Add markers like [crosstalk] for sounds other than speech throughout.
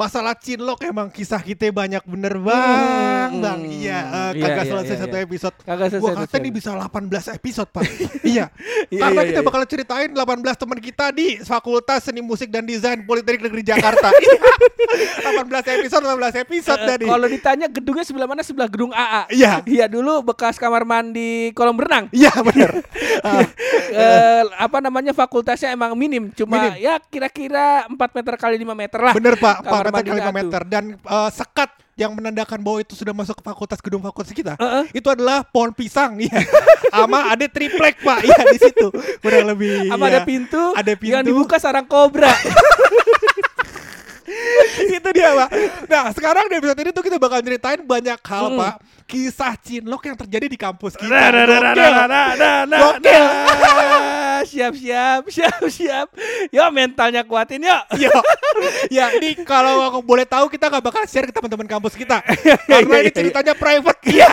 Masalah cinlok emang kisah kita banyak bener bang, Hmm. bang. Iya, Iya, kagak iya, selesai iya, satu iya. episode. Kagak selesai Gua kata episode. bisa 18 episode pak. [laughs] iya. Iya, Karena iya, kita bakal ceritain 18 teman kita di Fakultas Seni Musik dan Desain Politeknik Negeri Jakarta. [laughs] Iya. 18 episode, 18 episode Eh, tadi. Kalau ditanya gedungnya sebelah mana? Sebelah gedung AA. Iya. Iya dulu bekas kamar mandi kolam renang. Iya bener. [laughs] Ah, Eh, apa namanya fakultasnya emang minim, cuma Minim. ya kira-kira 4 meter kali 5 meter lah. bener pak, 4 Kamar meter kali mandinya 5 tuh. meter. Dan eh, sekat yang menandakan bahwa itu sudah masuk ke fakultas gedung fakultas kita. Heeh. Itu adalah pohon pisang ya. [laughs] Sama ada triplek pak ya di situ. Kurang lebih. Sama ya. ada pintu, Ada pintu. yang dibuka sarang kobra. [laughs] itu dia pak nah sekarang di episode ini tuh kita bakal ceritain banyak hal Hmm. pak kisah cinlok yang terjadi di kampus kita Nah, nah, nah, nah, Gokil. nah, nah, nah, nah, Gokil. Siap, siap, siap, siap. Yo mentalnya kuatin yuk. Yo, ya ini kalau aku boleh tahu kita nggak bakal share ke teman-teman kampus kita. Karena ini ceritanya private. Ya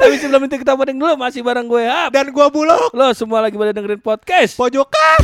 Tapi sebelum itu kita banding dulu masih bareng gue Hap. dan gua bulog. Lo semua lagi pada dengerin podcast. pojokan.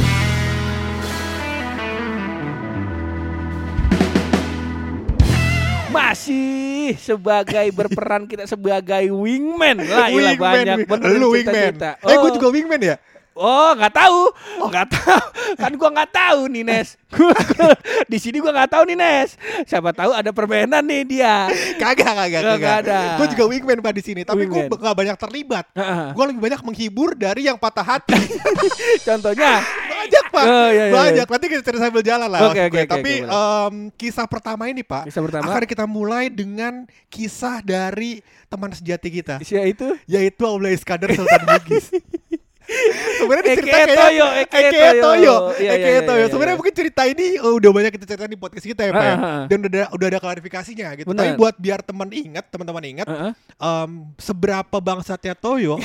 Masih sebagai berperan kita sebagai wingman. Lah ilah banyak bener lu wingman. Cerita. eh gua juga wingman ya Oh nggak tahu, nggak tahu [laughs] kan gua nggak tahu nih Nes. [laughs] Di sini gua nggak tahu nih Nes. Siapa tahu ada permainan nih dia. kagak kagak kagak ada. gua juga wingman pak di sini tapi gua Wingman. nggak banyak terlibat Heeh. gua lebih banyak menghibur dari yang patah hati [laughs] Contohnya, banyak pak Oh, iya, iya, banyak iya. nanti kita cerita sambil jalan lah Oke, maksud oke, gue. oke, tapi boleh. em, kisah pertama ini pak Kisah pertama. akan kita mulai dengan kisah dari teman sejati kita Sia itu yaitu Aula Iskandar Sultan Bugis sebenarnya cerita kayak Toyo, Eke Eke Toyo. Toyo Iya, Eke iya, iya, Toyo iya, sebenarnya iya. mungkin cerita ini oh, udah banyak kita cerita di podcast kita ya pak ya dan udah ada, udah ada klarifikasinya gitu Benar. tapi buat biar teman ingat teman-teman ingat Heeh. em, seberapa bangsatnya Toyo [laughs]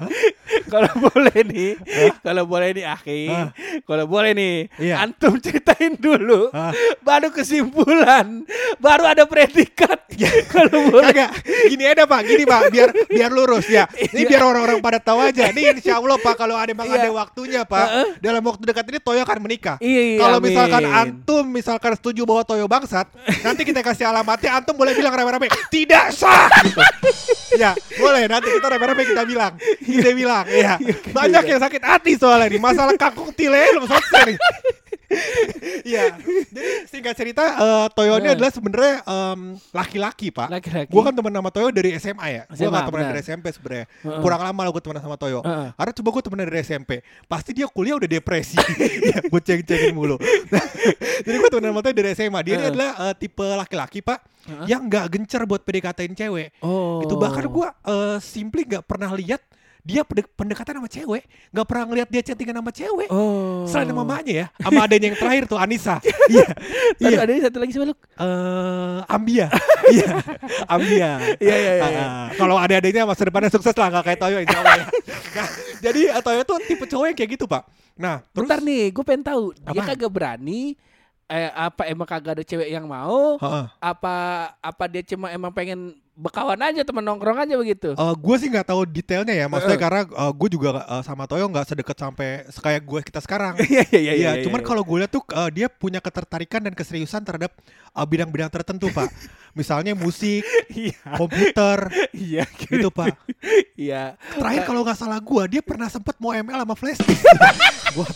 [laughs] Kalau boleh nih, kalau boleh nih Aki, Hah? kalau boleh nih, Iya. antum ceritain dulu, Hah? baru kesimpulan, baru ada predikat. kalau boleh. Kagak, gini aja pak, gini pak, biar biar lurus ya. Ini biar orang-orang pada tahu aja. Ini insya Allah pak, kalau ada emang Iya. ada waktunya pak, Heeh. dalam waktu dekat ini Toyo akan menikah. Iya, iya, kalau misalkan antum misalkan setuju bahwa Toyo bangsat, nanti kita kasih alamatnya, antum boleh bilang rame-rame tidak sah. Gitu. Ya, boleh. Nanti kita rame-rame kita bilang, kita bilang, ya. [laughs] Banyak yang sakit hati soalnya nih, masalah kangkung tile belum selesai nih. Iya, jadi singkat cerita, eh, Toyo ini Nah. adalah sebenarnya em, laki-laki pak. Laki-laki. Gue kan teman sama Toyo dari SMA ya. Gue SMA, gak temenan benar. dari SMP sebenarnya. Heeh. Kurang lama lah gue temenan sama Toyo. Heeh. Karena coba gue temenan dari SMP. Pasti dia kuliah udah depresi. [laughs] ya, gue ceng-cengin mulu. Nah, [laughs] jadi gue temenan sama Toyo dari SMA. Dia ini Heeh. adalah eh, tipe laki-laki pak Heeh. yang gak gencar buat PDKT-in cewek. Oh. Itu bahkan gue eh, simply gak pernah lihat dia pende- pendekatan sama cewek. Gak pernah ngeliat dia chattingan sama cewek. Oh. Selain sama mamanya ya. Sama adanya yang terakhir tuh Anissa. [laughs] Iya. Iya. ada satu lagi siapa lu? Eh, Ambia. [laughs] Iya. Ambia. Iya, iya, iya, iya. ah. Kalau ada adanya masa depannya sukses lah nggak kayak Toyo insya Allah ya. [laughs] Nah, jadi eh, Toyo tuh tipe cowok yang kayak gitu pak. Nah, terus Bentar nih, gue pengen tahu dia Apaan? kagak berani. Eh, apa emang kagak ada cewek yang mau? Heeh. Apa apa dia cuma emang pengen bekawan aja teman nongkrong aja begitu? Eh, gue sih nggak tahu detailnya ya, maksudnya Heeh. karena gue juga eh, sama Toyo nggak sedekat sampai kayak gue kita sekarang. [laughs] Iya iya Iya, cuman kalau gue lihat tuh eh, dia punya ketertarikan dan keseriusan terhadap eh, bidang-bidang tertentu pak. [laughs] Misalnya musik, iya komputer, iya gitu pak. [laughs] iya Terakhir kalau nggak salah gua dia pernah sempet mau ML sama flash gua,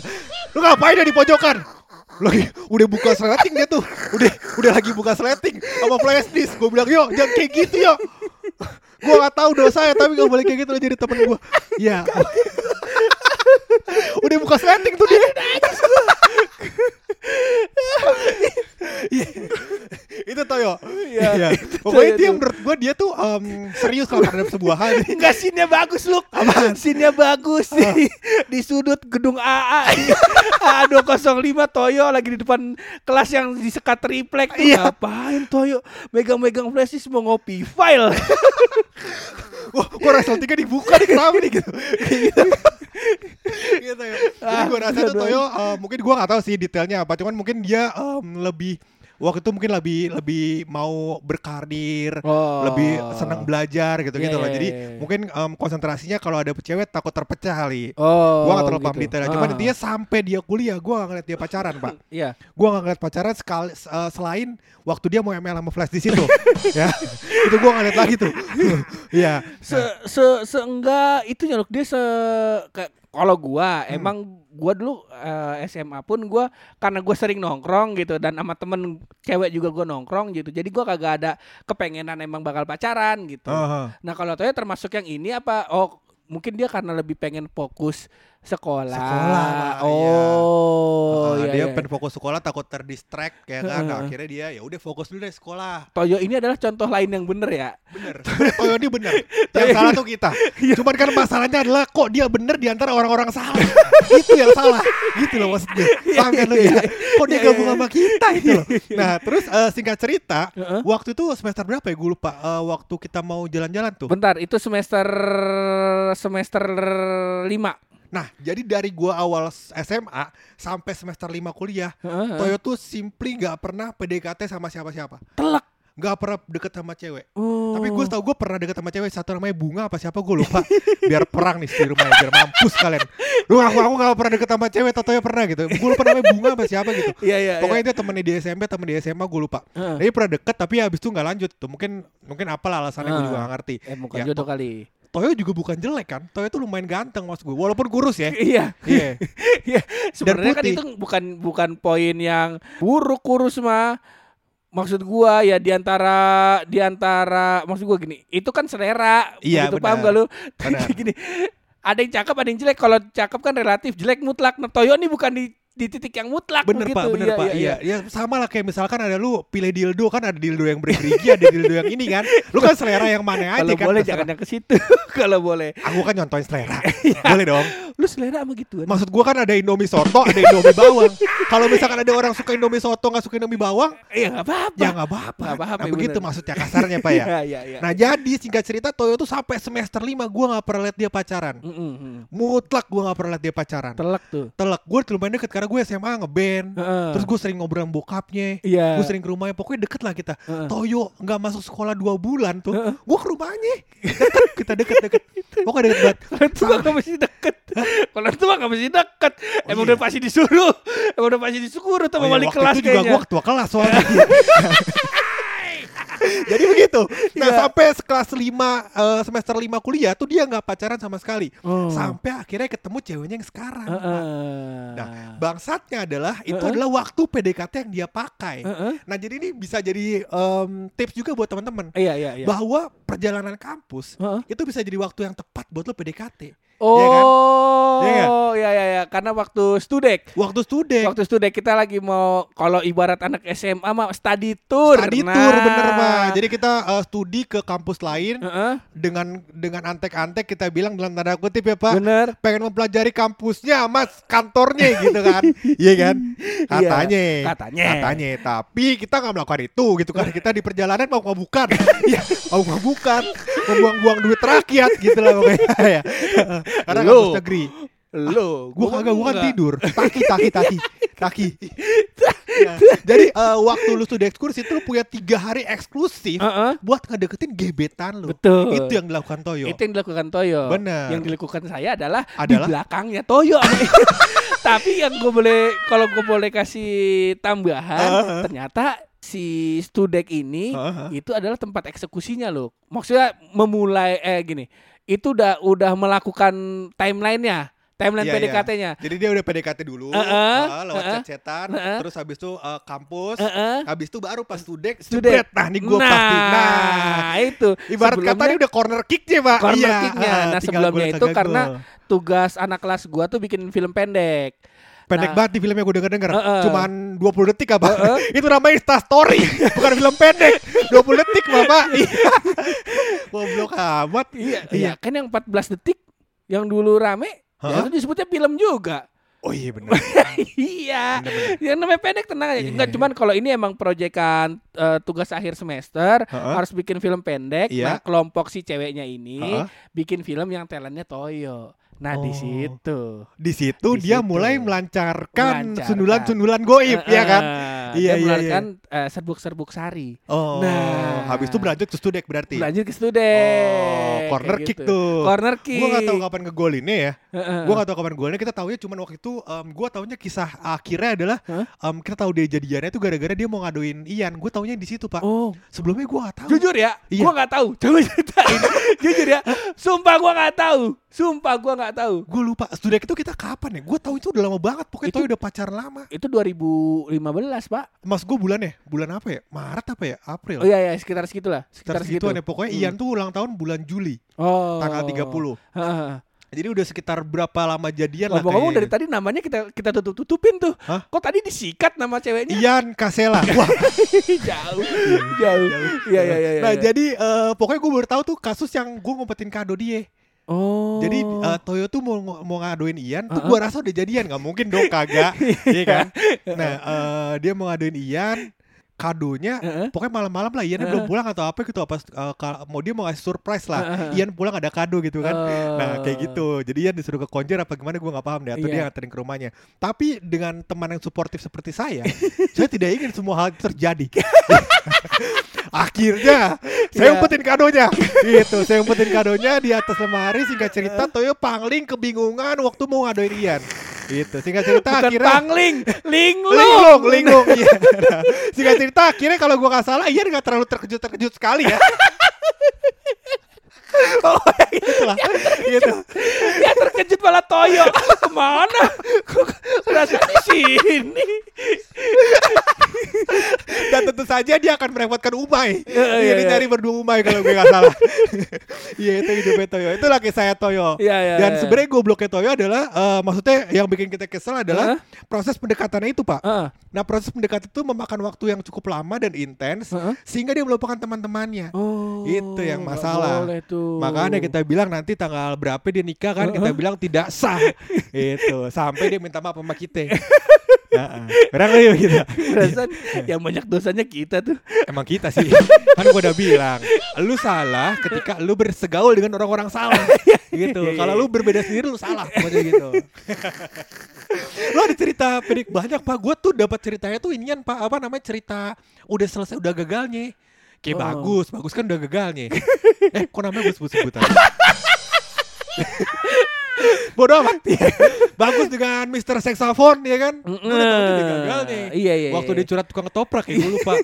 lu ngapain ya di pojokan? lagi udah buka sleting dia tuh udah udah lagi buka sleting sama flash disk gue bilang yo jangan kayak gitu yo gue gak tahu dosa ya tapi gak boleh kayak gitu lo jadi temen gue ya udah buka sleting tuh dia [laughs] Pokoknya Toyo dia tuh. menurut gue dia tuh em, serius kalau terhadap sebuah hal. [laughs] Enggak scene-nya bagus lu. Scene-nya bagus di, [laughs] di sudut gedung AA. AA 205 Toyo lagi di depan kelas yang disekat triplek tuh. Iya. Ngapain Toyo megang-megang flashdisk mau ngopi file. Wah, kok Wrestle 3 dibuka nih kenapa nih gitu. Gitu. ya. Jadi gue rasa tuh. Toyo eh, mungkin gue gak tahu sih detailnya apa, cuman mungkin dia em, lebih waktu itu mungkin lebih lebih mau berkarir, Oh. lebih senang belajar gitu gitu Iya, loh. iya, Jadi iya. mungkin em, konsentrasinya kalau ada cewek takut terpecah kali. Oh. Gua gak terlalu paham gitu. detailnya, cuman Ah. intinya sampai dia kuliah gua gak ngeliat dia pacaran pak [laughs] Iya. Gua gak ngeliat pacaran sekali eh, selain waktu dia mau ML sama Flash di situ [laughs] ya itu gua gak ngeliat lagi tuh [laughs] Iya se se seenggak itu nyaluk dia se kayak kalau gua Hmm. emang gua dulu eh, SMA pun gua karena gua sering nongkrong gitu dan sama temen cewek juga gua nongkrong gitu jadi gua kagak ada kepengenan emang bakal pacaran gitu Aha. nah kalau Toyo termasuk yang ini apa oh mungkin dia karena lebih pengen fokus sekolah. Sekolah, oh Ah, iya, dia iya. pengen fokus sekolah takut terdistract ya kan? Nah, akhirnya dia ya udah fokus dulu deh sekolah. Toyo ini adalah contoh lain yang bener ya? Bener. [laughs] Toyo ini bener. Yang salah tuh kita. [laughs] Cuman kan masalahnya adalah kok dia bener di antara orang-orang salah. [laughs] Itu yang salah. Gitu loh maksud gue paham kan lu ya? kok dia Iya, gabung iya. sama kita itu loh. Nah terus eh, singkat cerita Heeh. waktu itu semester berapa ya? Gue lupa Eh, waktu kita mau jalan-jalan tuh. Bentar itu semester semester lima Nah, jadi dari gua awal SMA sampai semester 5 kuliah, Heeh. Toyo tuh simply nggak pernah PDKT sama siapa-siapa. telak Nggak pernah deket sama cewek. Oh. Tapi gue tau gue pernah deket sama cewek satu namanya Bunga apa siapa gue lupa. [laughs] biar perang nih di rumah biar mampus kalian. Lu aku aku nggak pernah deket sama cewek, Toyo pernah gitu. Gue lupa namanya Bunga apa siapa gitu. [laughs] Iya iya. Pokoknya dia temennya di SMP, temen di SMA gue lupa. Dia pernah deket tapi habis itu nggak lanjut tuh. Mungkin mungkin apalah alasannya gue Ah. juga gak ngerti. Eh bukan Ya, jodoh kali. Toyo juga bukan jelek kan. Toyo tuh lumayan ganteng maksud gue. Walaupun kurus ya. Iya. Iya. [laughs] Iya. Sebenarnya kan itu bukan bukan poin yang buruk kurus mah. Maksud gua ya di antara di antara maksud gua gini, itu kan selera. Iya, Begitu paham gak lu? Benar. [laughs] gini. Ada yang cakep, ada yang jelek. Kalau cakep kan relatif, jelek mutlak. Nah, Toyo ini bukan di di titik yang mutlak Bener begitu. pak, bener Iya, pak, iya, iya, ya sama lah kayak misalkan ada lu pilih dildo kan ada dildo yang bergerigi, ada dildo yang ini kan, lu kan selera yang mana aja Kalau kan, boleh terserah. jangan yang ke situ. [laughs] Kalau boleh. Aku kan nyontoin selera, [laughs] Iya. boleh dong. Lu selera sama gituan. Maksud gua kan ada Indomie soto, ada Indomie bawang. Kalau misalkan ada orang suka Indomie soto nggak suka Indomie bawang, Iya apa-apa. ya nggak apa-apa. Nggak apa-apa, Nah, iya begitu bener. maksudnya kasarnya pak ya. [laughs] Iya, iya. Nah jadi singkat cerita Toyo tuh sampai semester 5 gua nggak pernah lihat dia pacaran. Mm, mm, mm. Mutlak gua nggak pernah lihat dia pacaran. Telak tuh. Telek gue lumayan deket karena gue SMA ngeband. Heeh. Terus gue sering ngobrol sama bokapnya. Iya. Gue sering ke rumahnya, pokoknya deket lah kita. Heeh. Toyo nggak masuk sekolah dua bulan tuh, Heeh. gue ke rumahnya, deket, kita deket deket, [laughs] pokoknya deket banget. Tua gak mesti deket Kalau tua gak mesti deket Emang iya. udah pasti disuruh Emang udah pasti disuruh tuh Oh iya, wali waktu kelas itu juga gue ketua kelas soalnya. [laughs] Jadi begitu. Nah Iya. sampai kelas 5 eh, semester 5 kuliah tuh dia nggak pacaran sama sekali. Oh. Sampai akhirnya ketemu ceweknya yang sekarang. Heeh. Nah, bangsatnya adalah itu Heeh. adalah waktu PDKT yang dia pakai. Heeh. Nah, jadi ini bisa jadi em, tips juga buat teman-teman Iya iya iya bahwa perjalanan kampus Heeh. itu bisa jadi waktu yang tepat buat lo PDKT. Oh Iya kan? iya iya iya Karena waktu studek Waktu student, Waktu studek kita lagi mau Kalau ibarat anak SMA mah study tour study Nah. tour bener Pak. Jadi kita eh, studi ke kampus lain Heeh. dengan dengan antek-antek kita bilang dalam tanda kutip ya Pak. Bener Pengen mempelajari kampusnya, Mas, kantornya gitu kan. [laughs] Iya kan? Katanya. katanya. Katanya. Tapi kita nggak melakukan itu gitu kan. Kita di perjalanan mau bukan. [laughs] Iya, mau bukan. Membuang-buang duit rakyat gitu lah pokoknya [laughs] ya. Karena Lu. kampus negeri. Lo Gua kagak gua kan tidur. Taki taki taki. [laughs] Taki. Ya. Jadi eh, waktu lu studi ekskursi itu lu punya tiga hari eksklusif Heeh. buat ngedeketin gebetan lu. Betul. Itu yang dilakukan Toyo. Itu yang dilakukan Toyo. Bener. Yang dilakukan saya adalah, Adalah? di belakangnya Toyo. [laughs] Tapi yang gue boleh kalau gue boleh kasih tambahan, Ah. ternyata si Studek ini Ah, ah. itu adalah tempat eksekusinya loh. Maksudnya memulai eh gini, itu udah udah melakukan timelinenya, timeline Iya, iya. PDKT-nya. Jadi dia udah PDKT dulu, Heeh, ah, lewat heeh, chat-chatan, heeh. terus habis itu eh, kampus, Heeh. habis itu baru pas studek, Studek. Nah, ini gua nah, pasti. Nah, itu. ibarat kata Sebelumnya- ini udah corner kicknya, Pak. corner Iya, kicknya. ah, Nah sebelumnya itu karena gol. tugas anak kelas gua tuh bikin film pendek. Pendek Nah, banget di filmnya gue denger denger. Heeh. Cuman 20 detik apa? Heeh. [laughs] Itu namanya Insta Story, bukan film pendek. 20 detik Bapak. [laughs] Iya. Goblok amat. Iya, Iya. iya. Kan yang 14 detik yang dulu rame, ya Hah? itu disebutnya film juga. Oh iya [laughs] benar. iya. Yang namanya pendek tenang aja. Iya, Enggak iya. cuman kalau ini emang proyekan eh, tugas akhir semester Heeh. harus bikin film pendek. Iya. Nah, kelompok si ceweknya ini Heeh. bikin film yang talentnya Toyo. Nah, di Oh. situ. Di situ Di dia situ. mulai melancarkan sundulan-sundulan goib ya kan. Iya, Dia iya, mengeluarkan eh, serbuk-serbuk sari. Oh, Nah. habis itu berlanjut ke studek berarti. Lanjut ke studek. Oh, corner Kayak kick gitu. tuh. Corner kick. Gue gak tahu kapan ngegolinnya ya. Heeh. Gue gak tahu kapan golnya. Kita tahunya cuman waktu itu um, gue tahunya kisah akhirnya adalah Hah? um, kita tahu dia jadiannya itu gara-gara dia mau ngaduin Ian. Gue tahunya di situ pak. Oh, Sebelumnya gue gak tahu. Jujur ya, Iya. gua nggak tahu. Coba ceritain. [laughs] Jujur ya, sumpah gua nggak tahu. Sumpah gua nggak tahu. Gue lupa. Studek itu kita kapan ya? Gue tahu itu udah lama banget. Pokoknya Itu- udah pacaran lama. Itu 2015 pak. Mas gue bulan ya? Bulan apa ya? Maret apa ya? April. Oh iya iya sekitar segitulah. Sekitar Sekitar segitu. segituan ya. Pokoknya Hmm. Ian tuh ulang tahun bulan Juli. Oh. Tanggal 30. Heeh. Jadi udah sekitar berapa lama jadian lah Ngomong-ngomong dari kayaknya. tadi namanya kita kita tutup tutupin tuh. Hah? Kok tadi disikat nama ceweknya? Ian Kasela. [laughs] Wah. jauh, jauh. Iya iya iya. Nah iya. jadi eh, pokoknya gue baru tahu tuh kasus yang gue ngumpetin kado dia. Oh. Jadi eh, Toyo tuh mau mau ngaduin Ian, tuh Uh-uh. gue rasa udah jadian, nggak mungkin dong kagak, [laughs] iya kan? Nah eh, dia mau ngaduin Ian, kadonya Heeh. pokoknya malam-malam lah Ian belum pulang atau apa gitu apa eh, ka- mau dia mau ngasih surprise lah Heeh. Ian pulang ada kado gitu kan Oh. nah kayak gitu jadi Ian disuruh ke konjer apa gimana gue nggak paham deh atau dia Iya. nganterin ke rumahnya tapi dengan teman yang suportif seperti saya [laughs] saya tidak ingin semua hal terjadi [laughs] akhirnya saya Iya. umpetin kadonya gitu saya umpetin kadonya di atas lemari singkat cerita Toyo pangling kebingungan waktu mau ngadoin Ian gitu singkat cerita Bukan akhirnya pangling, linglung. Linglung, linglung. Iya. Nah, singkat cerita akhirnya kalau gua nggak salah Ian nggak terlalu terkejut-terkejut sekali ya. [laughs] [laughs] oh, gitu lah. gitu. Ya terkejut malah Toyo. [laughs] Ke mana? Kok rasa di sini? Dan tentu saja dia akan merepotkan Umay. Iya, iya, Jadi iya. nyari berdua Umay kalau gue nggak salah. [laughs] Iya itu hidupnya Toyo. Itu laki saya Toyo. Iya, iya, Dan iya. sebenarnya gobloknya Toyo adalah eh, maksudnya yang bikin kita kesel adalah Hah? proses pendekatannya itu pak. Heeh. Nah proses pendekatan itu memakan waktu yang cukup lama dan intens Heeh. sehingga dia melupakan teman-temannya. Oh, Itu yang masalah. boleh tuh. Makanya kita bilang nanti tanggal berapa dia nikah kan kita bilang tidak sah. itu sampai dia minta maaf sama kita. [laughs] Heeh. Kayak gitu. Perasaan yang banyak dosanya kita tuh. Emang kita sih. kan gua udah bilang, lu salah ketika lu bersegaul dengan orang-orang salah. [laughs] gitu. Iya, iya, Kalau iya. lu berbeda sendiri lu salah pokoknya gitu. lu ada cerita pedik banyak Pak. Gua tuh dapat ceritanya tuh inian Pak, apa namanya cerita udah selesai udah gagalnya. Kayak Oh. bagus, bagus kan udah gagalnya. [laughs] eh, kok namanya gue sebut-sebutan? [laughs] Bodoh amat. [laughs] bagus dengan Mr. Saxophone ya kan? Gua udah tahu dia gagal nih. Iya iya. Waktu iya. dia curhat tukang ketoprak ya gue lupa.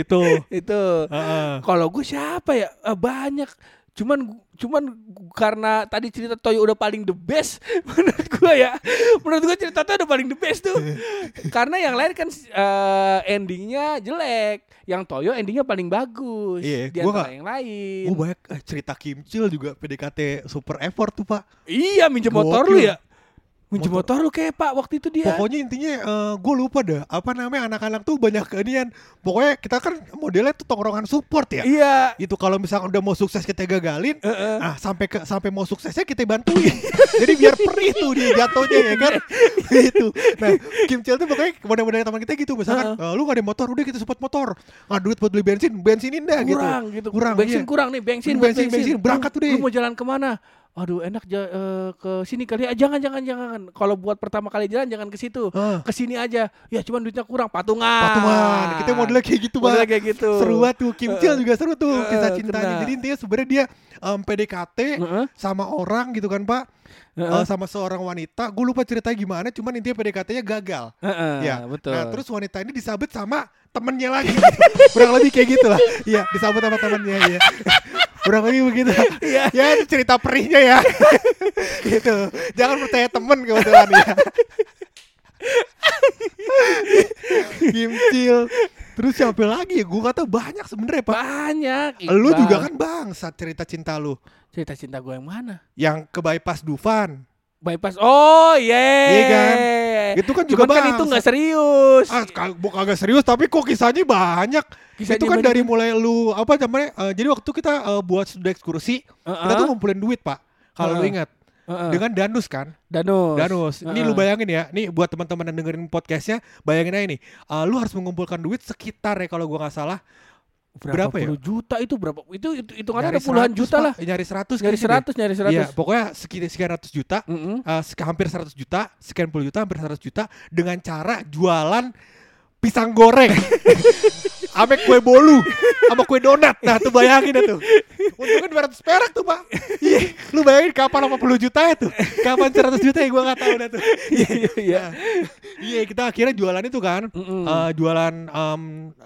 itu. itu. Heeh. Kalau gue siapa ya? Eh, banyak. Cuman cuman karena tadi cerita Toyo udah paling the best [laughs] menurut gue ya. Menurut gue cerita Toyo udah paling the best tuh. [laughs] karena yang lain kan eh, endingnya jelek. Yang Toyo endingnya paling bagus. Iya, di gua antara nggak- yang lain. Oh banyak eh, cerita Kim Chill juga PDKT super effort tuh pak. Iya minjem motor lu ya. Minjem motor, lu kayak Pak waktu itu dia. Pokoknya intinya gue lupa dah apa namanya anak-anak tuh banyak keanian. Pokoknya kita kan modelnya tuh tongkrongan support ya. Iya. Itu kalau misalkan udah mau sukses kita gagalin, Heeh. ah sampai ke sampai mau suksesnya kita bantuin. [laughs] Jadi biar perih tuh dia jatuhnya ya kan. [laughs] gitu. Nah, Kim Chill tuh pokoknya model-model teman kita gitu misalkan eh, lu gak ada motor, udah kita support motor. Nggak duit buat beli bensin, bensinin dah gitu. kurang gitu. Kurang. bensin iya. kurang nih, bensin, Bensin, buat bensin, berangkat tuh deh. Lu mau jalan ke mana? Aduh enak ja- eh, ke sini kali ya. Jangan jangan jangan. Kalau buat pertama kali jalan jangan ke situ. Ah. Ke sini aja. Ya cuman duitnya kurang patungan. Patungan. Kita modelnya kayak gitu, Modelnya Bang. kayak gitu. Seru banget tuh Kim Chill juga seru tuh Eh, kisah cintanya. kena. Jadi intinya sebenarnya dia em, PDKT Heeh. sama orang gitu kan, Pak. Heeh. Eh, sama seorang wanita. Gue lupa ceritanya gimana, cuman intinya PDKT-nya gagal. Heeh, ya, betul. Nah, terus wanita ini disabet sama temennya lagi. [laughs] Kurang lebih kayak gitu lah. Iya, disabet sama temennya ya. Kurang lebih begitu. Iya. ya, itu cerita perihnya ya. [laughs] gitu. Jangan percaya temen kebetulan ya. Kim Chill. Terus siapa lagi ya? Gue kata banyak sebenarnya, Pak. banyak. Lu Iqbal. juga kan bangsat cerita cinta lu. cerita cinta gue yang mana? Yang ke bypass Dufan. Bypass. Oh, iya. Iya kan? Itu kan juga Cuman kan itu nggak serius. Ah, kag- bu- kagak serius tapi kok kisahnya banyak. Kisahnya itu kan banyak. dari mulai lu apa namanya? eh, jadi waktu kita eh, buat studi ekskursi, kita tuh ngumpulin duit, Pak. Kalau lu Heeh. ingat. Heeh. Dengan danus kan? Danus. Danus. Ini Heeh. lu bayangin ya. Nih buat teman-teman yang dengerin podcastnya, bayangin aja nih. eh, lu harus mengumpulkan duit sekitar ya kalau gua nggak salah berapa, berapa ya? puluh juta itu berapa? Itu itu hitungannya ada nyari puluhan 100, juta Pak. lah. Nyari 100 Nyari kayaknya deh. 100, nyari 100. Iya, pokoknya sekian sekian ratus juta, Mm-mm. eh, sek- hampir 100 juta, sekian puluh juta, hampir 100 juta dengan cara jualan pisang goreng. Ame kue bolu sama kue donat. Nah, tuh bayangin itu. Untungnya 200 perak tuh, Pak. Iya, lu bayangin kapan 80 juta itu? Kapan 100 juta ya gua nggak tahu dah tuh. Iya, iya. Iya, kita akhirnya jualan itu kan. Mm-mm. Eh, jualan em,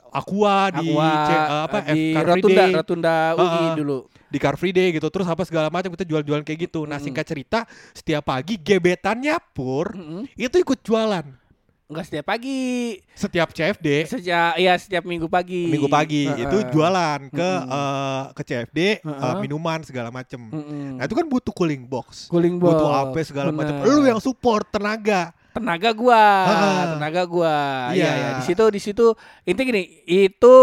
aqua di Aqua, C- eh, apa di F Car Free Rotunda, Day. Rotunda UI Heeh. dulu. di Car Free Day gitu terus apa segala macam kita jual-jualan kayak gitu nah singkat cerita setiap pagi gebetannya pur Mm-mm. itu ikut jualan Enggak setiap pagi, setiap CFD sejak ya setiap minggu pagi. minggu pagi Heeh. itu jualan ke Mm-mm. eh, ke CFD eh, Heeh. minuman segala macem Mm-mm. nah itu kan butuh cooling box Cooling box. butuh apa segala macam lu yang support tenaga tenaga gua, tenaga gua. Iya, Iya. ya. Di situ di situ intinya gini, itu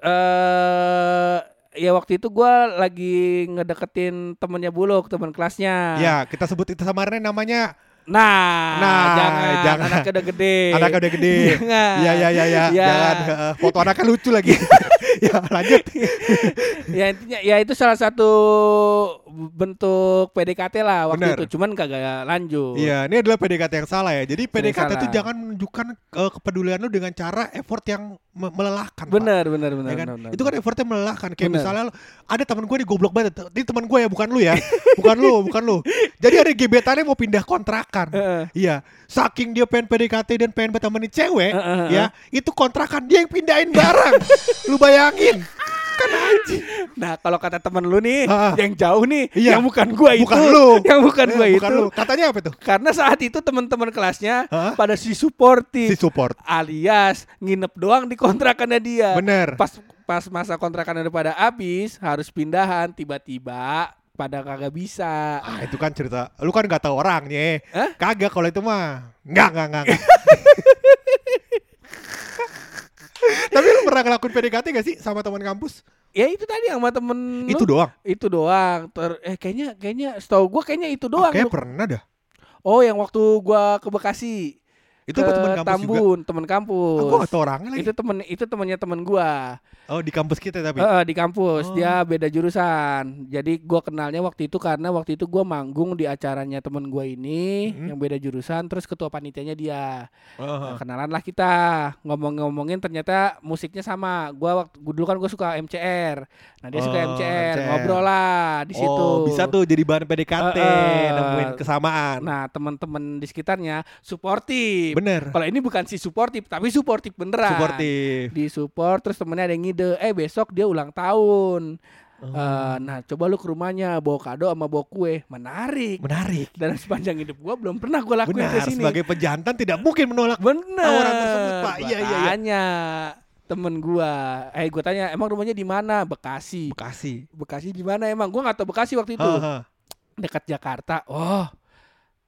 eh ya waktu itu gua lagi ngedeketin temennya Buluk, teman kelasnya. ya kita sebut itu samarannya namanya Nah, Nah, jangan, jangan. anaknya udah gede. anaknya udah gede Jangan. ya ya ya ya Ya. jangan foto anaknya lucu lagi [laughs] ya lanjut ya intinya ya itu salah satu bentuk PDKT lah waktu Bener. itu, cuman kagak lanjut. Iya, ini adalah PDKT yang salah ya. Jadi PDKT itu jangan menunjukkan eh, kepedulian lu dengan cara effort yang me- melelahkan. Pak. Bener, bener, bener, Ya kan? bener, Itu kan effortnya melelahkan. Kayak Bener. misalnya ada teman gue di goblok banget. Ini teman gue ya, bukan lu ya. [laughs] bukan lu, bukan lu. Jadi ada gebetannya mau pindah kontrakan. Heeh. Iya, saking dia pengen PDKT dan pengen bertemanin cewek, Heeh, ya, itu kontrakan dia yang pindahin barang. lu bayangin. Kan anjing. Nah, kalau kata temen lu nih, Ah. yang jauh nih, Iya. yang bukan gua itu, Bukan lu. [laughs] yang bukan Eh, gua bukan itu. lu. Katanya apa tuh? Karena saat itu teman-teman kelasnya pada si suportif Si support. alias nginep doang di kontrakannya dia. Bener. Pas pas masa kontrakannya udah pada habis, harus pindahan, tiba-tiba pada kagak bisa. Ah itu kan cerita Lu kan gak tahu orangnya Hah? Kagak kalau itu mah Enggak, enggak, enggak. [laughs] Tapi lu pernah ngelakuin PDKT gak sih sama teman kampus? Ya itu tadi sama temen lu. Itu doang. itu doang. Ter- eh kayaknya kayaknya setahu gua kayaknya itu doang. Kayak Lu. pernah dah. Oh, yang waktu gua ke Bekasi. Itu ke teman kampus juga? Tambun, temen kampus. Aku gak tau orangnya lagi. itu temen itu temennya temen gua Oh di kampus kita tapi. Heeh, di kampus Oh. dia beda jurusan jadi gua kenalnya waktu itu karena waktu itu gua manggung di acaranya temen gua ini Mhm. yang beda jurusan terus ketua panitianya dia Heeh. Nah, kenalan lah kita ngomong-ngomongin ternyata musiknya sama gua waktu gua dulu kan gua suka MCR nah dia suka Oh, MCR. MCR. ngobrol lah di situ Oh bisa tuh jadi bahan PDKT Heeh. Nemuin kesamaan nah teman-teman di sekitarnya suportif Bener. Kalau ini bukan si suportif tapi suportif beneran. Suportif. Di support terus temennya ada yang ngide eh besok dia ulang tahun. Oh. Eh, nah coba lu ke rumahnya bawa kado sama bawa kue. Menarik. Menarik. Dan sepanjang hidup gua belum pernah gua lakuin Benar ke sini. Sebagai pejantan tidak mungkin menolak bener. tawaran tersebut, Pak. Iya, iya, iya. tanya temen gua eh gua tanya emang rumahnya di mana? Bekasi. Bekasi. Bekasi di mana? Emang gua nggak tahu Bekasi waktu itu. Heeh. dekat Jakarta. Oh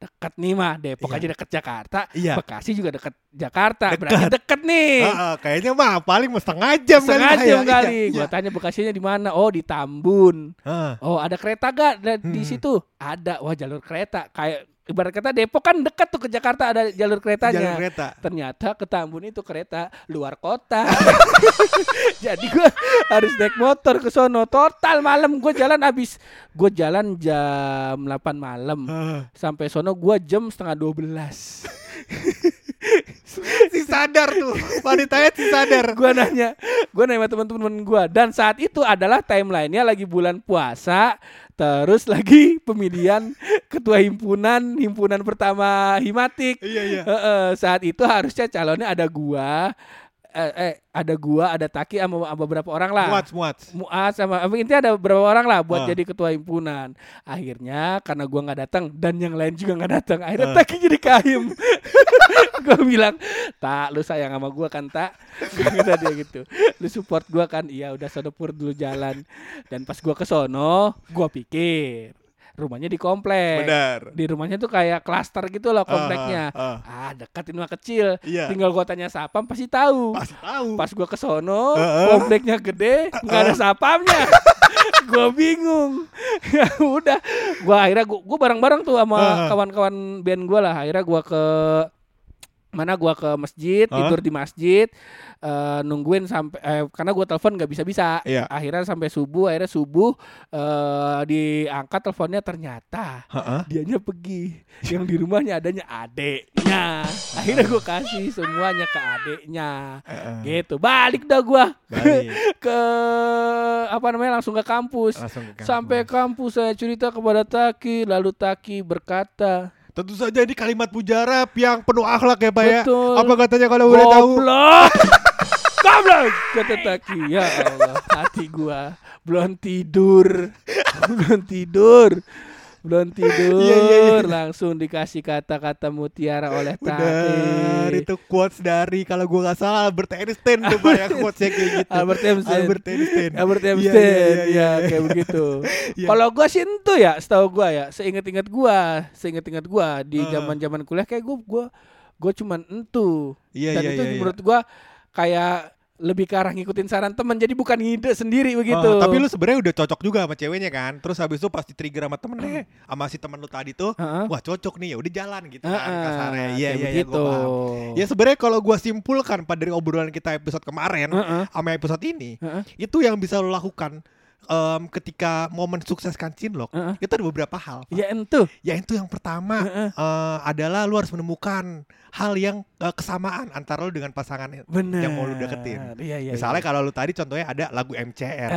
dekat nih mah Depok Iya. aja dekat Jakarta Iya. Bekasi juga dekat Jakarta Dekat. berarti deket nih Heeh, Kayaknya mah paling setengah jam kali setengah Pak, jam ya. kali Iya, gua iya. tanya Bekasinya di mana oh di Tambun Heeh. Oh ada kereta gak di Hmm. situ? Ada. Wah jalur kereta. Kayak ibarat kata Depok kan dekat tuh ke Jakarta ada jalur keretanya. Jalan kereta Ternyata ke Tambun itu kereta luar kota. [laughs] Jadi gua harus naik motor ke sono. Total malam gua jalan habis. Gua jalan jam 8 malam. Sampai sono gua jam setengah 12. [laughs] si sadar tuh wanitanya si sadar. Gua nanya, gua nanya sama teman-teman gua. Dan saat itu adalah timelinenya lagi bulan puasa, terus lagi [laughs] pemilihan ketua himpunan himpunan pertama himatik. iya iya. Heeh, saat itu harusnya calonnya ada gua, eh, eh, ada gua, ada Taki sama, sama beberapa orang lah. muat muat Muat sama intinya ada beberapa orang lah buat Ah. jadi ketua himpunan. Akhirnya karena gua nggak datang dan yang lain juga nggak datang, akhirnya Ah. Taki jadi kahim. [laughs] gua bilang, "Tak, lu sayang sama gua kan, Tak?" [laughs] Kata dia gitu. Lu support gua kan? Iya, udah sono pur dulu jalan. Dan pas gua ke sono, gua pikir rumahnya di komplek. Benar. Di rumahnya tuh kayak klaster gitu loh kompleknya. Ah, Ah, dekat ini mah kecil. Iya. Tinggal gua tanya sapam pasti tahu. Pasti tahu. Pas gua ke sono, Heeh. kompleknya gede, nggak ada sapamnya. [laughs] gua bingung. [laughs] ya udah, gua akhirnya gua, bareng-bareng tuh sama kawan-kawan band gua lah. Akhirnya gua ke mana gua ke masjid, Heeh. tidur di masjid, eh, nungguin sampai eh, karena gua telepon nggak bisa-bisa. Iya. Akhirnya sampai subuh, akhirnya subuh eh diangkat teleponnya ternyata Heeh. dianya pergi yang di rumahnya adanya adeknya akhirnya gue kasih semuanya ke adeknya gitu balik dah gue Balik. [laughs] ke apa namanya langsung ke kampus Langsung ke kampus. sampai kampus saya cerita kepada Taki lalu Taki berkata Tentu saja ini kalimat mujarab yang penuh akhlak ya Pak ya. Betul. Apa katanya kalau boleh tahu? goblok [laughs] goblok kata Taki ya Allah hati gua belum tidur belum tidur belum tidur [laughs] Iya, iya, iya. langsung dikasih kata-kata mutiara oleh Taki itu quotes dari kalau gua nggak salah Albert Einstein tuh Pak ya [laughs] quotesnya kayak gitu. Albert Einstein. Albert Einstein. Albert Einstein ya kayak begitu. [laughs] Kalau gua sih itu ya, setahu gua ya, seingat-ingat gua, seingat-ingat gua di zaman-zaman kuliah kayak gua gua gua cuman entu. Iya, Dan itu menurut gua kayak lebih ke arah ngikutin saran teman jadi bukan ngide sendiri begitu. Oh, tapi lu sebenarnya udah cocok juga sama ceweknya kan. Terus habis itu pas di trigger sama temennya, sama si temen lu tadi tuh, Heeh. wah cocok nih ya udah jalan gitu kan Heeh, kasarnya. Iya iya iya begitu. gua paham. Ya sebenarnya kalau gua simpulkan pada dari obrolan kita episode kemarin Heeh. sama episode ini, Heeh. itu yang bisa lo lakukan em, ketika momen sukseskan cinlok Heeh. itu ada beberapa hal. Pak. Ya entu. Ya itu yang pertama Heeh. eh, adalah lu harus menemukan hal yang eh, kesamaan antara lu dengan pasangan Benar. yang mau lu deketin. Iya iya. Misalnya iya. kalau lu tadi contohnya ada lagu MCR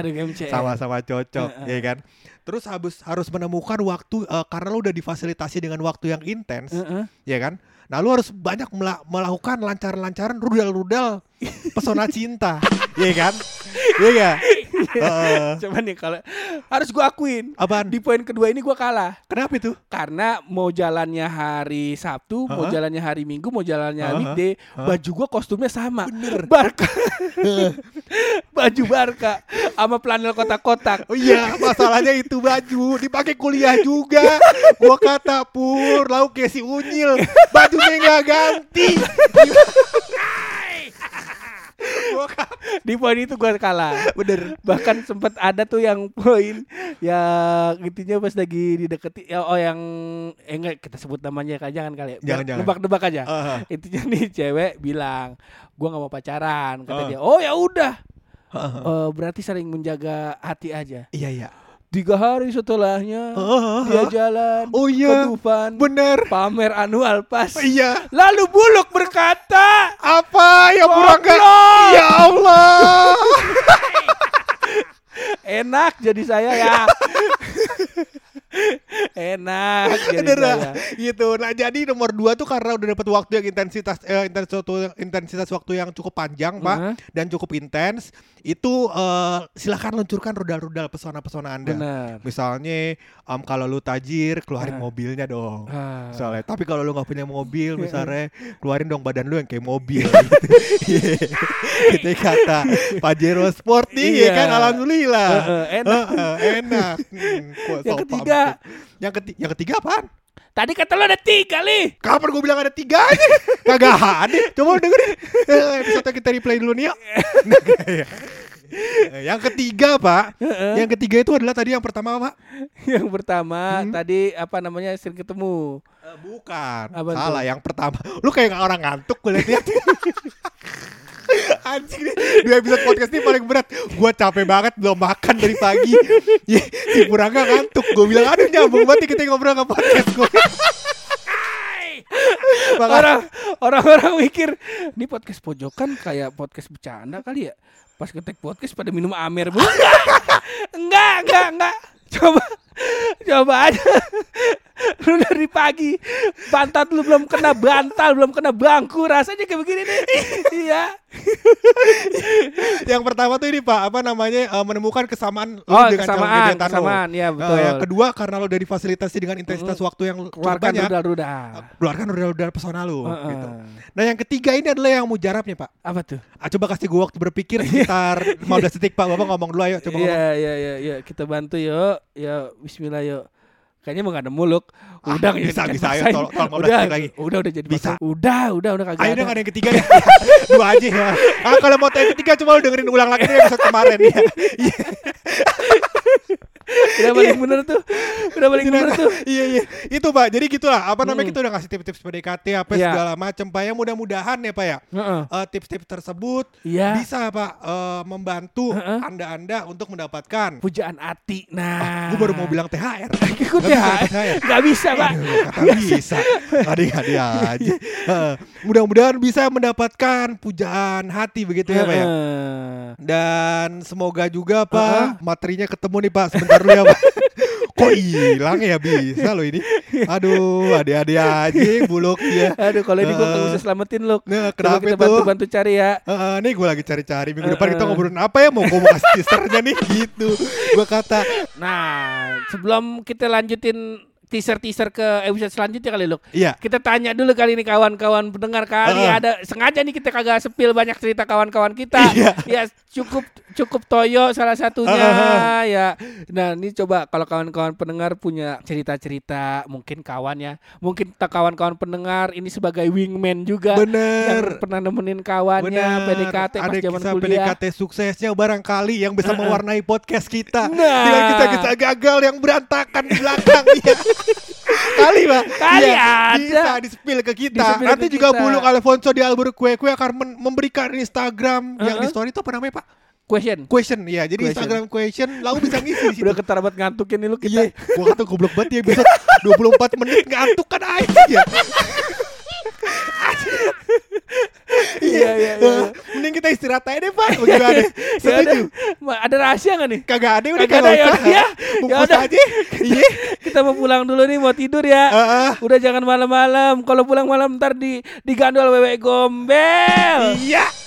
sama-sama cocok, Heeh. ya kan? Terus harus harus menemukan waktu eh, karena lu udah difasilitasi dengan waktu yang intens, Heeh. ya kan? Nah, lu harus banyak mela- melakukan lancaran-lancaran rudal-rudal [laughs] pesona cinta, ya kan? Iya? [laughs] Heeh. Coba nih kalau harus gua akuin Apaan? di poin kedua ini gua kalah. Kenapa itu? karena mau jalannya hari Sabtu, mau Heeh. jalannya hari Minggu, mau jalannya Heeh. weekday, Heeh. baju gua kostumnya sama. Barca. [laughs] baju Barca sama flanel kotak-kotak. Oh iya, masalahnya itu baju dipakai kuliah juga. Gua kata pur, lauk kayak si unyil, bajunya nggak ganti. [laughs] Gua Di poin itu gua kalah. bener. Bahkan sempat ada tuh yang poin yang intinya pas lagi dideketi ya oh yang eh enggak kita sebut namanya kan jangan kali ya. Jangan, jangan. Nebak-nebak aja. Ah, Intinya nih cewek bilang, gua nggak mau pacaran kata Ah. dia. Oh ya udah. ah, ah. Eh, berarti saling menjaga hati aja. Iya iya. Tiga hari setelahnya Ah, dia ah. jalan Oh ke iya, Dufan bener. pamer anual pas. Iya. Lalu Buluk berkata, Apa ya? Goblok. Ya Allah. [laughs] enak jadi saya ya. Enak [laughs] jadi lah. gitu. Nah jadi nomor dua tuh karena udah dapet waktu yang intensitas eh, intensitas intensitas waktu yang cukup panjang pak Mhm. dan cukup intens. Itu eh, silakan luncurkan rudal-rudal pesona-pesona anda. Benar. Misalnya em, kalau lu tajir keluarin Ah. mobilnya dong. Ah. Misalnya, tapi kalau lu nggak punya mobil, misalnya keluarin dong badan lu yang kayak mobil. [laughs] gitu. Itu kata Pajero Sport nih, ya Iya. kan? Alhamdulillah. Heeh, enak. Heeh, enak. Hmm, Yang ketiga. Yang ketiga, yang ketiga apaan? Tadi kata lo ada tiga li. Kapan gue bilang ada tiga aja? Kagak ada. Coba dengerin. [laughs] Episode kita replay dulu nih yuk. [laughs] Eh, yang ketiga pak, yang ketiga itu adalah tadi yang pertama pak. Yang pertama Hmm. tadi apa namanya sering ketemu. Eh, bukan, Apa salah. tuh? Yang pertama, lu kayak orang ngantuk gue liat [laughs] Anjing nih, dua episode podcast ini paling berat. Gua capek banget belum makan dari pagi. Si Purangga ngantuk. Gue bilang aduh nyambung banget kita ngobrol ke podcast gue. Orang orang-orang mikir ini podcast pojokan kayak podcast bercanda kali ya. Pas ketek podcast pada minum amer bu. [laughs] Enggak, enggak, enggak. Coba coba aja. [laughs] Lu dari pagi pantat lu belum kena bantal, belum kena bangku, rasanya kayak begini nih. [laughs] Iya. Yang pertama tuh ini Pak, apa namanya eh, menemukan kesamaan Oh, dengan calon kesamaan, gebetan lo. kesamaan, ya, Eh, betul. yang kedua karena lo udah difasilitasi dengan intensitas waktu yang Keluarkan banyak. rudal-rudal. Keluarkan rudal-rudal pesona lu Heeh. gitu. Nah, yang ketiga ini adalah yang mujarabnya, Pak. Apa tuh? Ah, coba kasih gue waktu berpikir [laughs] sekitar 15 detik Pak. Bapak ngomong dulu ayo coba ngomong. Iya, iya, iya, iya. Kita bantu yuk. Ya, bismillah yuk. Kayaknya mau nggak nemu Luk. Udah Ah, bisa, bisa. Ayo, tolong- tolong 15 udah, lagi. Udah udah jadi Bisa. paksain. Udah, udah udah kagak Ayo ada. dong ada yang ketiga deh. [laughs] Dua aja ya. Ah, kalau mau yang ketiga coba lu dengerin ulang lagi dari episode kemarin [laughs] ya. [laughs] [laughs] Iya. Udah paling bener tuh. Udah paling bener tuh. [laughs] iya iya itu pak jadi gitulah apa namanya Hmm. kita udah ngasih tips-tips PDKT apa Iya. segala macam pak ya mudah-mudahan ya pak ya eh, tips-tips tersebut Iya. bisa pak eh, membantu anda-anda untuk mendapatkan Pujaan hati. Nah. gue baru mau bilang THR [laughs] ikut Nggak THR. Gak bisa, Pak. kata bisa adik-adik aja Eh, mudah-mudahan bisa mendapatkan pujaan hati begitu ya pak ya dan semoga juga pak materinya ketemu nih pak sebentar dulu ya pak [laughs] kok hilang ya bisa loh ini aduh adik-adik aja buluk ya Aduh, kalau ini gue gak bisa selamatin Luk. Nah, Coba kenapa kita itu? bantu-bantu cari ya. Heeh, nih gue lagi cari-cari minggu depan kita Heeh. ngobrolin apa ya mau gue mau kasih teasernya nih gitu gue kata Nah, sebelum kita lanjutin teaser-teaser ke episode selanjutnya kali Luk. iya Kita tanya dulu kali ini kawan-kawan pendengar kali Heeh. ada sengaja nih kita kagak sepil banyak cerita kawan-kawan kita. Iya. ya cukup cukup Toyo salah satunya Heeh. ya. Nah, ini coba kalau kawan-kawan pendengar punya cerita-cerita mungkin kawan ya. Mungkin kita kawan-kawan pendengar ini sebagai wingman juga bener yang pernah nemenin kawannya PDKT pas ada zaman kisah kuliah. PDKT suksesnya barangkali yang bisa Heeh. mewarnai podcast kita Nah. dengan kisah-kisah gagal yang berantakan di belakang [laughs] ya. [laughs] kali pak Kali Iya, ada. bisa di spill ke kita Di-spill nanti ke juga kita. Buluk Alfonso di Albur Kue Kue akan men- memberikan Instagram yang di story itu apa namanya pak Question. question ya jadi Question. Instagram question lalu bisa ngisi di [laughs] situ Udah ketarabat ngantukin nih lu kita. Iya, gua kata goblok banget ya bisa 24 menit ngantuk kan aja. [laughs] Iya, iya, iya. [laughs] Mending kita istirahat aja deh, Pak. Bagaimana? [laughs] Setuju? Ma- Ada rahasia gak nih? Kagak ada udah Kagak ada, ya udah, ya. Bungkus Ya aja. [laughs] Iya. Kita mau pulang dulu nih, mau tidur ya. Heeh. Udah jangan malam-malam. Kalau pulang malam ntar di digandol wewe gombel. Iya.